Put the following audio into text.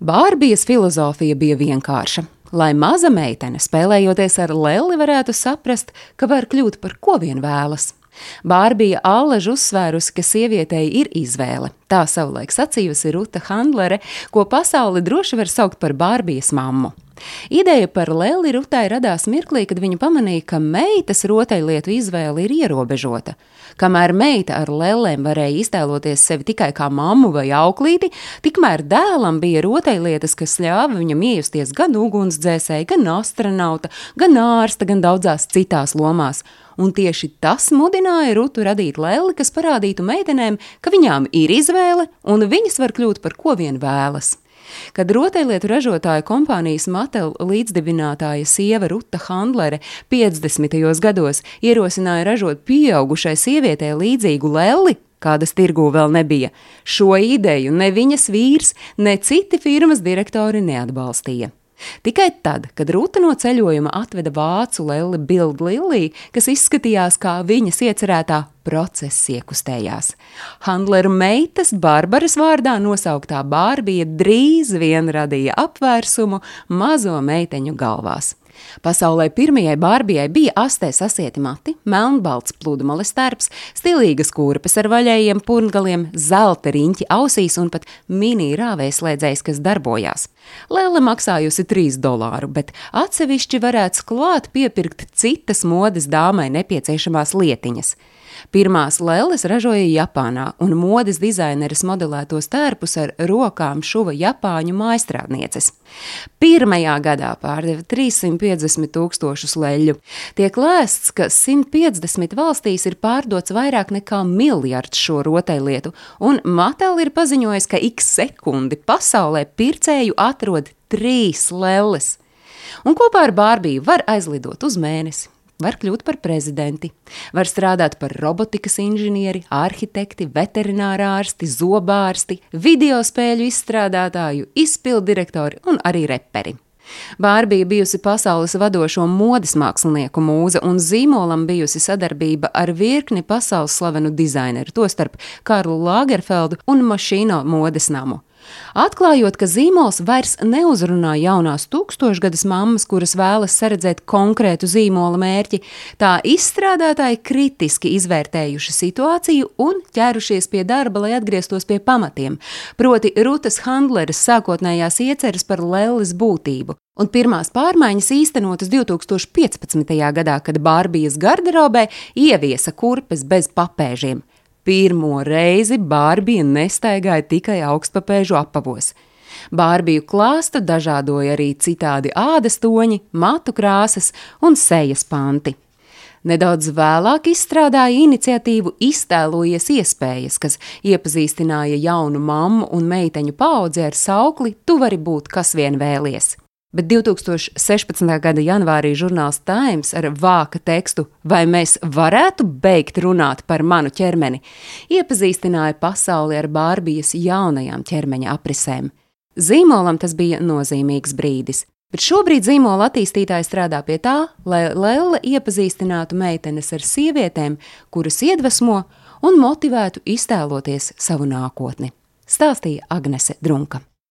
Bārbijas filozofija bija vienkārša. Lai maza meitene, spēlējoties ar leli, varētu saprast, ka var kļūt par ko vien vēlas. Bārbija Alleža uzsvērusi, ka sievietei ir izvēle. Tā savulaik sacījusi Ruta Handlere, ko pasauli droši var saukt par Bārbijas mammu. Ideja par Lēli Rutai radās mirklī, kad viņa pamanīja, ka meitas rotaļlietu izvēle ir ierobežota. Kamēr meita ar lēlēm varēja iztēloties sevi tikai kā mammu vai auklīti, tikmēr dēlam bija rotaļlietas, kas ļāva viņam iejusties gan ugunsdzēsēji, gan astronauta, gan ārsta, gan daudzās citās lomās. Un tieši tas mudināja Rutu radīt lēli, kas parādītu meitenēm, ka viņām ir izvēle un viņas var kļūt par ko vien vēlas. Kad rotaļlietu ražotāja kompānijas Mattel līdzdibinātāja sieva Ruta Handlere 50. gados ierosināja ražot pieaugušai sievietei līdzīgu lelli, kādas tirgū vēl nebija. Šo ideju ne viņas vīrs, ne citi firmas direktori neatbalstīja. Tikai tad, kad Rūta no ceļojuma atveda vācu leli Bildu Liliju, kas izskatījās kā viņas iecerētā, process iekustējās. Handleru meitas Barbaras vārdā nosauktā Bārbija drīz vien radīja apvērsumu mazo meiteņu galvās. Pasaulē pirmajai Bārbijai bija astē sasieti mati, melnbalts pludmales starps, stilīgas kurpes ar vaļējiem purngaliem, zelta riņķi ausīs un pat mini rāvēslēdzējs, kas darbojās. Lēle maksājusi 3 dolāru, bet atsevišķi varētu klāt piepirkt citas modes dāmai nepieciešamās lietiņas. Pirmās lelles ražoja Japānā, un modes dizaineris modelētos tērpus ar rokām šuva Japāņu maistrādnieces. Pirmajā gadā pārdeva 350 tūkstošus leļu. Tiek lēsts, ka 150 valstīs ir pārdots vairāk nekā miljards šo rotaļlietu, un Mattel ir paziņojis, ka ik sekundi pasaulē pircēju atrod trīs lelles. Un kopā ar Bārbiju var aizlidot uz mēnesi, var kļūt par prezidenti, var strādāt par robotikas inženieri, arhitekti, veterinārārsti, zobārsti, video spēļu izstrādātāju, izpildirektori un arī reperi. Bārbija bijusi pasaules vadošo modes mākslinieku mūze, un zīmolam bijusi sadarbība ar virkni pasaules slavenu dizaineru, tostarp Karlu Lagerfeldu un Mašīno modes namu. Atklājot, ka zīmols vairs neuzrunā jaunās tūkstošgadas mammas, kuras vēlas saredzēt konkrētu zīmola mērķi, tā izstrādātāji kritiski izvērtējuši situāciju un ķērušies pie darba, lai atgrieztos pie pamatiem, proti Rutas Handleres sākotnējās ieceres par lelles būtību. Un pirmās pārmaiņas īstenotas 2015. gadā, kad Bārbijas garderobē ieviesa kurpes bez papēžiem. Pirmo reizi Bārbija nestaigāja tikai augstpapēžu apavos. Bārbiju klāstu dažādoja arī citādi ādas toņi, matu krāsas un sejas panti. Nedaudz vēlāk izstrādāja iniciatīvu Iztēlojies iespējas, kas iepazīstināja jaunu mammu un meiteņu paudzi ar saukli Tu vari būt kas vien vēlies. Bet 2016. gada janvārī žurnāls Times ar vāka tekstu Vai mēs varētu beigt runāt par manu ķermeni, iepazīstināja pasauli ar Bārbijas jaunajām ķermeņa aprisēm. Zīmolam tas bija nozīmīgs brīdis, bet šobrīd zīmola attīstītāji strādā pie tā, lai Lelle iepazīstinātu meitenes ar sievietēm, kuras iedvesmo un motivētu iztēloties savu nākotni, stāstīja Agnese Drunka.